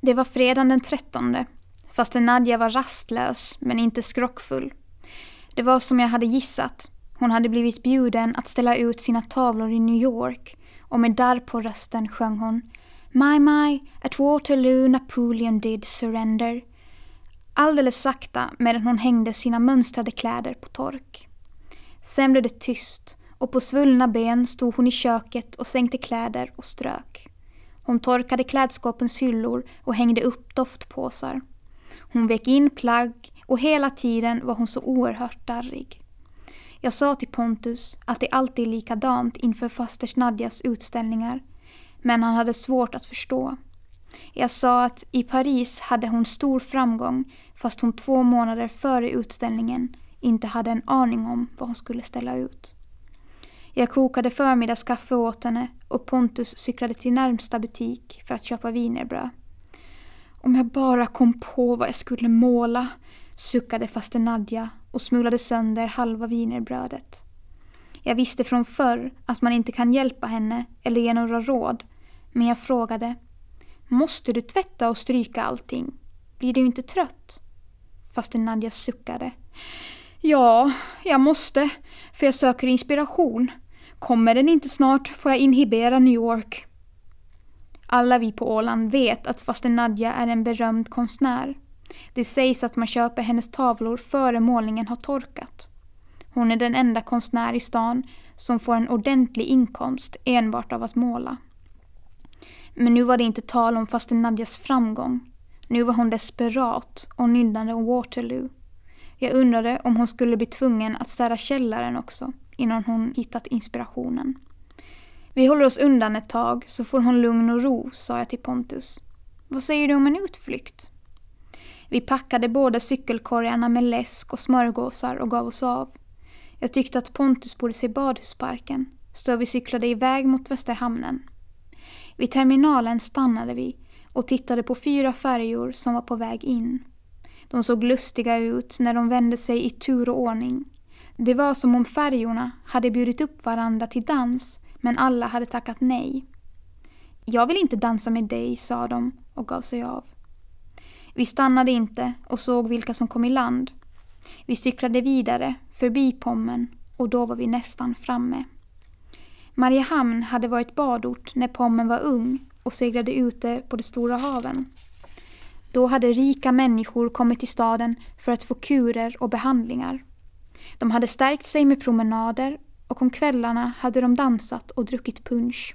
Det var fredagen den trettonde, fastän Nadja var rastlös men inte skrockfull. Det var som jag hade gissat. Hon hade blivit bjuden att ställa ut sina tavlor i New York och med darr på rösten sjöng hon My my, at Waterloo Napoleon did surrender. Alldeles sakta medan hon hängde sina mönstrade kläder på tork. Sen blev det tyst och på svullna ben stod hon i köket och sänkte kläder och strök. Hon torkade klädskåpens hyllor och hängde upp doftpåsar. Hon vek in plagg och hela tiden var hon så oerhört darrig. Jag sa till Pontus att det alltid är likadant inför fasters Nadjas utställningar, men han hade svårt att förstå. Jag sa att i Paris hade hon stor framgång fast hon två månader före utställningen inte hade en aning om vad hon skulle ställa ut. Jag kokade förmiddagskaffe åt henne och Pontus cyklade till närmsta butik för att köpa wienerbröd. Om jag bara kom på vad jag skulle måla, suckade faster Nadja och smulade sönder halva wienerbrödet. Jag visste från förr att man inte kan hjälpa henne eller ge några råd, men jag frågade Måste du tvätta och stryka allting? Blir du inte trött? Faster Nadja suckade. Ja, jag måste, för jag söker inspiration. Kommer den inte snart får jag inhibera New York. Alla vi på Åland vet att faster Nadja är en berömd konstnär. Det sägs att man köper hennes tavlor före målningen har torkat. Hon är den enda konstnär i stan som får en ordentlig inkomst enbart av att måla. Men nu var det inte tal om faster Nadjas framgång. Nu var hon desperat och nynnade om Waterloo. Jag undrade om hon skulle bli tvungen att städa källaren också innan hon hittat inspirationen. Vi håller oss undan ett tag så får hon lugn och ro, sa jag till Pontus. Vad säger du om en utflykt? Vi packade båda cykelkorgarna med läsk och smörgåsar och gav oss av. Jag tyckte att Pontus borde se badhusparken, så vi cyklade iväg mot Västerhamnen. Vid terminalen stannade vi och tittade på fyra färjor som var på väg in. De såg lustiga ut när de vände sig i tur och ordning. Det var som om färjorna hade bjudit upp varandra till dans men alla hade tackat nej. Jag vill inte dansa med dig, sa de och gav sig av. Vi stannade inte och såg vilka som kom i land. Vi cyklade vidare, förbi Pommen och då var vi nästan framme. Mariehamn hade varit badort när Pommen var ung och seglade ute på de stora haven. Då hade rika människor kommit till staden för att få kurer och behandlingar. De hade stärkt sig med promenader och om kvällarna hade de dansat och druckit punsch.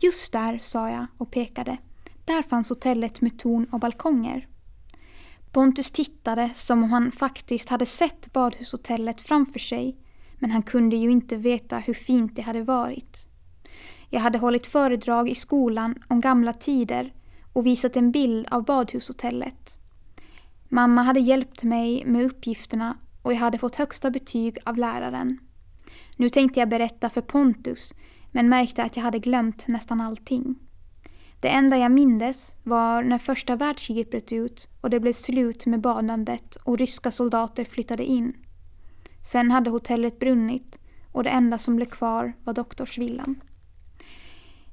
Just där, sa jag och pekade. Där fanns hotellet med torn och balkonger. Pontus tittade som om han faktiskt hade sett badhushotellet framför sig men han kunde ju inte veta hur fint det hade varit. Jag hade hållit föredrag i skolan om gamla tider och visat en bild av badhushotellet. Mamma hade hjälpt mig med uppgifterna och jag hade fått högsta betyg av läraren. Nu tänkte jag berätta för Pontus men märkte att jag hade glömt nästan allting. Det enda jag mindes var när första världskriget bröt ut och det blev slut med badandet och ryska soldater flyttade in. Sen hade hotellet brunnit och det enda som blev kvar var doktorsvillan.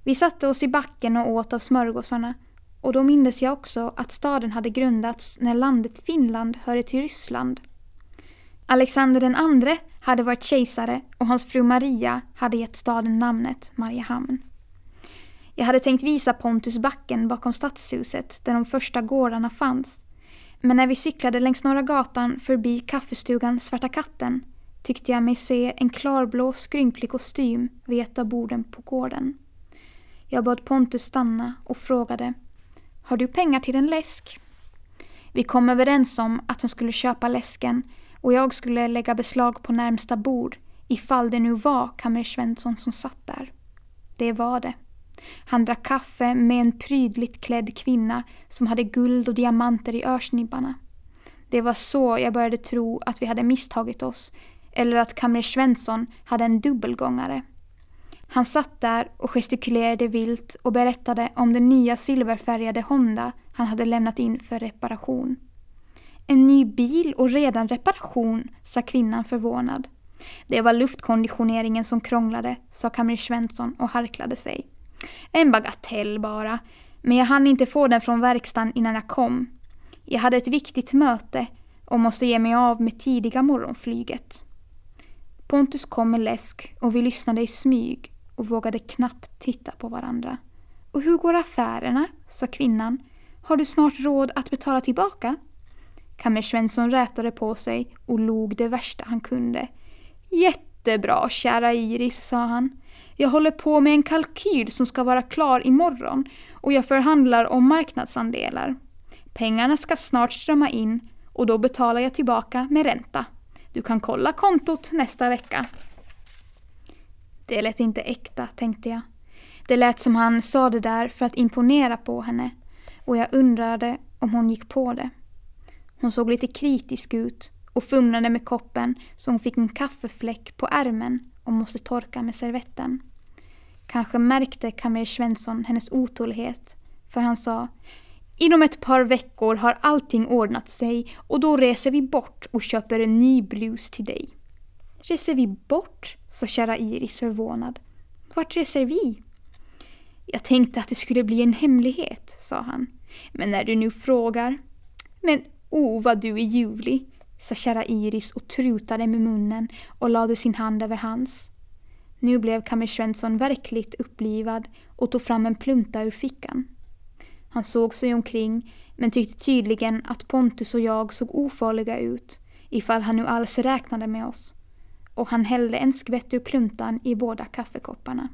Vi satte oss i backen och åt av smörgåsarna och då mindes jag också att staden hade grundats när landet Finland hörde till Ryssland. Alexander den andre hade varit kejsare och hans fru Maria hade gett staden namnet Mariehamn. Jag hade tänkt visa Pontus backen bakom stadshuset där de första gårdarna fanns. Men när vi cyklade längs Norra gatan förbi kaffestugan Svarta katten tyckte jag mig se en klarblå skrynklig kostym vid ett av borden på gården. Jag bad Pontus stanna och frågade Har du pengar till en läsk? Vi kom överens om att han skulle köpa läsken och jag skulle lägga beslag på närmsta bord ifall det nu var Kammer Svensson som satt där. Det var det. Han drack kaffe med en prydligt klädd kvinna som hade guld och diamanter i örsnibbarna. Det var så jag började tro att vi hade misstagit oss eller att Kamrer Svensson hade en dubbelgångare. Han satt där och gestikulerade vilt och berättade om den nya silverfärgade Honda han hade lämnat in för reparation. En ny bil och redan reparation, sa kvinnan förvånad. Det var luftkonditioneringen som krånglade, sa Kamrer Svensson och harklade sig. En bagatell bara. Men jag hann inte få den från verkstaden innan jag kom. Jag hade ett viktigt möte och måste ge mig av med tidiga morgonflyget. Pontus kom med läsk och vi lyssnade i smyg och vågade knappt titta på varandra. Och hur går affärerna? sa kvinnan. Har du snart råd att betala tillbaka? Kammer Svensson rätade på sig och log det värsta han kunde. Jättebra, kära Iris, sa han. Jag håller på med en kalkyl som ska vara klar imorgon och jag förhandlar om marknadsandelar. Pengarna ska snart strömma in och då betalar jag tillbaka med ränta. Du kan kolla kontot nästa vecka. Det lät inte äkta, tänkte jag. Det lät som han sa det där för att imponera på henne och jag undrade om hon gick på det. Hon såg lite kritisk ut och fumlade med koppen så hon fick en kaffefläck på ärmen och måste torka med servetten. Kanske märkte Kamrer Svensson hennes otålighet för han sa Inom ett par veckor har allting ordnat sig och då reser vi bort och köper en ny blus till dig. Reser vi bort? sa kära Iris förvånad. Vart reser vi? Jag tänkte att det skulle bli en hemlighet, sa han. Men när du nu frågar. Men oh, vad du är ljuvlig, sa kära Iris och trutade med munnen och lade sin hand över hans. Nu blev Kammer Svensson verkligt upplivad och tog fram en plunta ur fickan. Han såg sig omkring men tyckte tydligen att Pontus och jag såg ofarliga ut ifall han nu alls räknade med oss. Och han hällde en skvätt ur pluntan i båda kaffekopparna.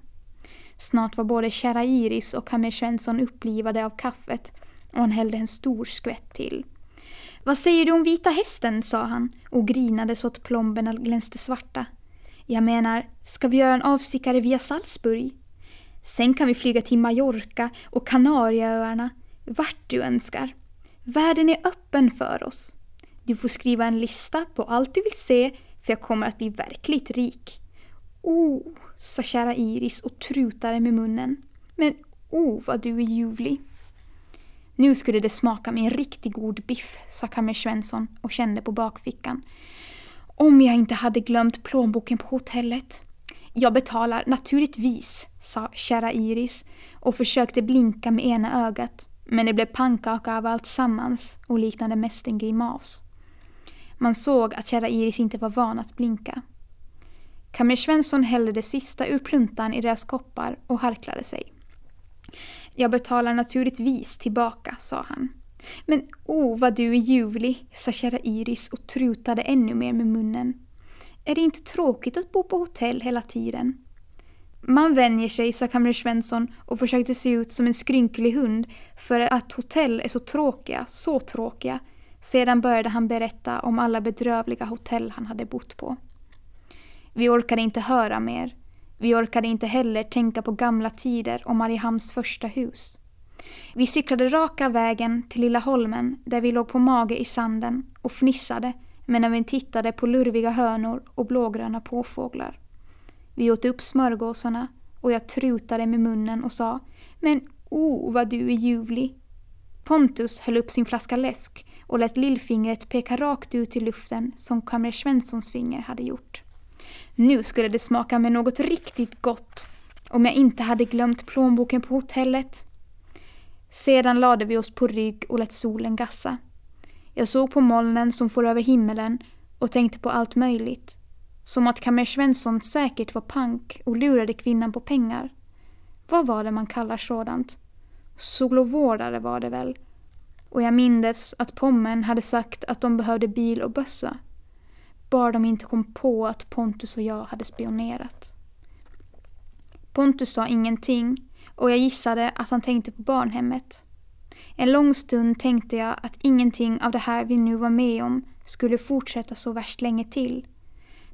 Snart var både kära Iris och Kammer Svensson upplivade av kaffet och han hällde en stor skvätt till. Vad säger du om Vita Hästen? sa han och grinade så att plomberna glänste svarta. Jag menar, ska vi göra en avstickare via Salzburg? Sen kan vi flyga till Mallorca och Kanarieöarna, vart du önskar. Världen är öppen för oss. Du får skriva en lista på allt du vill se, för jag kommer att bli verkligt rik. Oh, sa kära Iris och trutade med munnen. Men oh, vad du är ljuvlig. Nu skulle det smaka med en riktigt god biff, sa Kammer Svensson och kände på bakfickan. Om jag inte hade glömt plånboken på hotellet. Jag betalar naturligtvis, sa kära Iris och försökte blinka med ena ögat. Men det blev pannkaka av allt sammans och liknade mest en grimas. Man såg att kära Iris inte var van att blinka. Kammer Svensson hällde det sista ur pluntan i deras koppar och harklade sig. Jag betalar naturligtvis tillbaka, sa han. Men oh, vad du är ljuvlig, sa kära Iris och trutade ännu mer med munnen. Är det inte tråkigt att bo på hotell hela tiden? Man vänjer sig, sa Kamrer Svensson och försökte se ut som en skrynklig hund för att hotell är så tråkiga, så tråkiga. Sedan började han berätta om alla bedrövliga hotell han hade bott på. Vi orkade inte höra mer. Vi orkade inte heller tänka på gamla tider och Mariehamns första hus. Vi cyklade raka vägen till Lilla Holmen där vi låg på mage i sanden och fnissade medan vi tittade på lurviga hönor och blågröna påfåglar. Vi åt upp smörgåsarna och jag trutade med munnen och sa Men oh, vad du är ljuvlig. Pontus höll upp sin flaska läsk och lät lillfingret peka rakt ut i luften som Kamrer Svenssons finger hade gjort. Nu skulle det smaka med något riktigt gott om jag inte hade glömt plånboken på hotellet. Sedan lade vi oss på rygg och lät solen gassa. Jag såg på molnen som for över himmelen och tänkte på allt möjligt. Som att Kamer Svensson säkert var pank och lurade kvinnan på pengar. Vad var det man kallar sådant? Solovårdare var det väl? Och jag mindes att Pommen hade sagt att de behövde bil och bössa. Bara de inte kom på att Pontus och jag hade spionerat. Pontus sa ingenting och jag gissade att han tänkte på barnhemmet. En lång stund tänkte jag att ingenting av det här vi nu var med om skulle fortsätta så värst länge till.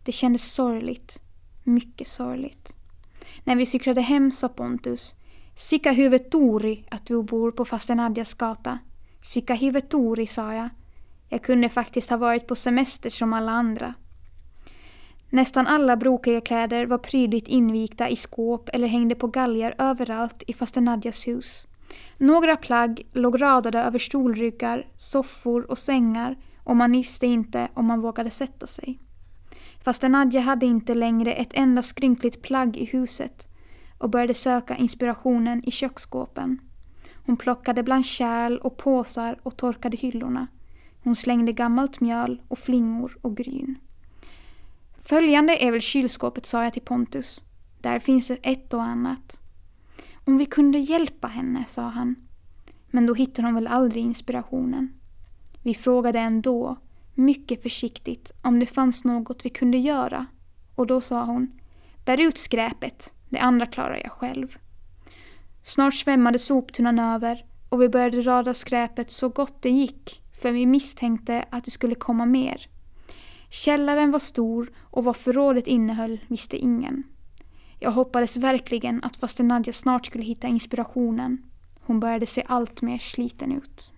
Det kändes sorgligt. Mycket sorgligt. När vi cyklade hem sa Pontus Sika huvudet Tori att du bor på faster Nadjas gata. Sika huvudet Tori, sa jag. Jag kunde faktiskt ha varit på semester som alla andra. Nästan alla brokiga kläder var prydligt invikta i skåp eller hängde på galgar överallt i faster Nadjas hus. Några plagg låg radade över stolryggar, soffor och sängar och man visste inte om man vågade sätta sig. Faster Nadja hade inte längre ett enda skrynkligt plagg i huset och började söka inspirationen i köksskåpen. Hon plockade bland kärl och påsar och torkade hyllorna. Hon slängde gammalt mjöl och flingor och gryn. Följande är väl kylskåpet, sa jag till Pontus. Där finns ett och annat. Om vi kunde hjälpa henne, sa han. Men då hittade hon väl aldrig inspirationen. Vi frågade ändå, mycket försiktigt, om det fanns något vi kunde göra. Och då sa hon, bär ut skräpet, det andra klarar jag själv. Snart svämmade soptunnan över och vi började rada skräpet så gott det gick för vi misstänkte att det skulle komma mer. Källaren var stor och vad förrådet innehöll visste ingen. Jag hoppades verkligen att faster Nadja snart skulle hitta inspirationen. Hon började se allt mer sliten ut.